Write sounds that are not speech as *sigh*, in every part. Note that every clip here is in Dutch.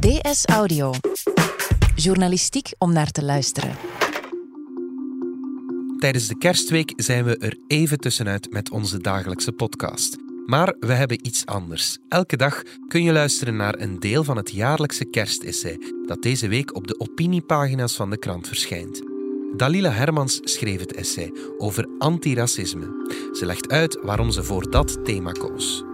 DS Audio. Journalistiek om naar te luisteren. Tijdens de kerstweek zijn we er even tussenuit met onze dagelijkse podcast. Maar we hebben iets anders. Elke dag kun je luisteren naar een deel van het jaarlijkse kerstessay dat deze week op de opiniepagina's van de krant verschijnt. Dalila Hermans schreef het essay over antiracisme. Ze legt uit waarom ze voor dat thema koos.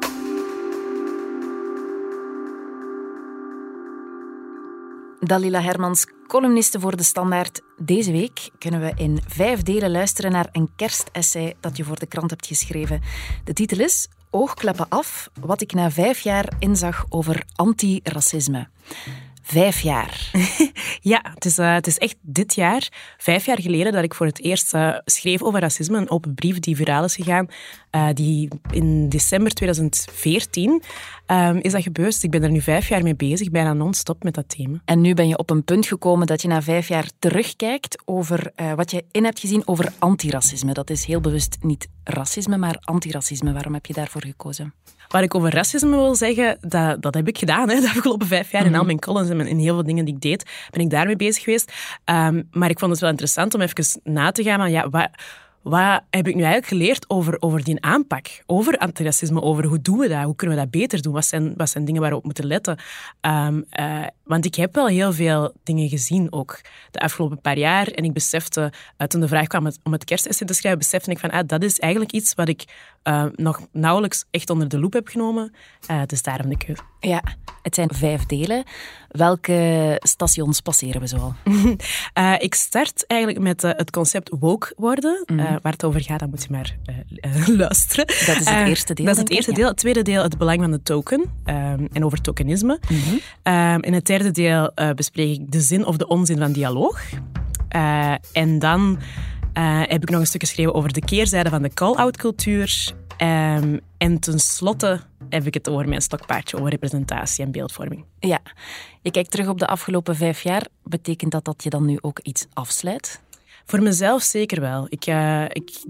Dalila Hermans, columniste voor De Standaard. Deze week kunnen we in vijf delen luisteren naar een kerstessay dat je voor de krant hebt geschreven. De titel is Oogkleppen af, wat ik na vijf jaar inzag over antiracisme. Vijf jaar. *laughs* Ja, het is, eh, het is echt dit jaar, vijf jaar geleden, dat ik voor het eerst eh, schreef over racisme. Een open brief die viraal is gegaan. eh, die in december 2014 ehm, is dat gebeurd. Dus ik ben er nu vijf jaar mee bezig, bijna non-stop met dat thema. En nu ben je op een punt gekomen dat je na vijf jaar terugkijkt over wat je in hebt gezien over antiracisme. Dat is heel bewust niet racisme, maar antiracisme. Waarom heb je daarvoor gekozen? Wat ik over racisme wil zeggen, dat, dat heb ik gedaan hè, de afgelopen vijf jaar. In al mijn columns en in heel veel dingen die ik deed, ben ik daarmee bezig geweest. Ehm, maar ik vond het wel interessant om even na te gaan van, ja, wat, wat heb ik nu eigenlijk geleerd over, over die aanpak? Over antiracisme, over hoe doen we dat? Hoe kunnen we dat beter doen? Wat zijn, wat zijn dingen waar we op moeten letten? Ehm, eh, want ik heb wel heel veel dingen gezien ook de afgelopen paar jaar. En ik besefte, uh, toen de vraag kwam om het kerstessay te schrijven, besefte ik van, ah, dat is eigenlijk iets wat ik uh, nog nauwelijks echt onder de loep heb genomen. Dus daarom de keuze. Ja, het zijn vijf delen. Welke stations passeren we zo al? uh, *laughs* ik start eigenlijk met uh, het concept woke worden. Mm -hmm. waar het over gaat, dan moet je maar *laughs* luisteren. Dat is het eerste deel. Dat is het eerste deel. Het tweede deel, het belang van de token um, en over tokenisme. Mm -hmm. um, in het derde deel bespreek ik de zin of de onzin van dialoog. en dan uh, heb ik nog een stuk geschreven over de keerzijde van de call-out cultuur. Um, en tenslotte heb ik het over mijn stokpaardje, over representatie en beeldvorming. Ja, je kijkt terug op de afgelopen vijf jaar. Betekent dat dat je dan nu ook iets afsluit? Voor mezelf zeker wel. Ik, uh, ik,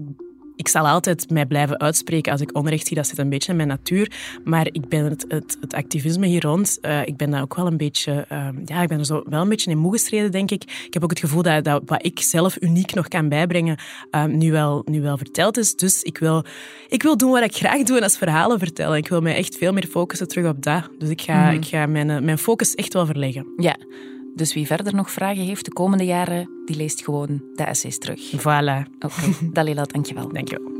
ik zal altijd mij blijven uitspreken als ik onrecht zie. Dat zit een beetje in mijn natuur. Maar ik ben het, het, het activisme hier rond, uh, ik ben daar ook wel een beetje... Uh, ja, ik ben er zo wel een beetje in moe gestreden, denk ik. Ik heb ook het gevoel dat, dat wat ik zelf uniek nog kan bijbrengen, uh, nu, wel, nu wel verteld is. Dus ik wil, ik wil doen wat ik graag doe, en dat is verhalen vertellen. Ik wil mij echt veel meer focussen terug op dat. Dus ik ga, mm. ik ga mijn, mijn focus echt wel verleggen. Ja. Dus wie verder nog vragen heeft de komende jaren, die leest gewoon de essays terug. Voilà. Oké, okay. Dalila, dankjewel. Dankjewel.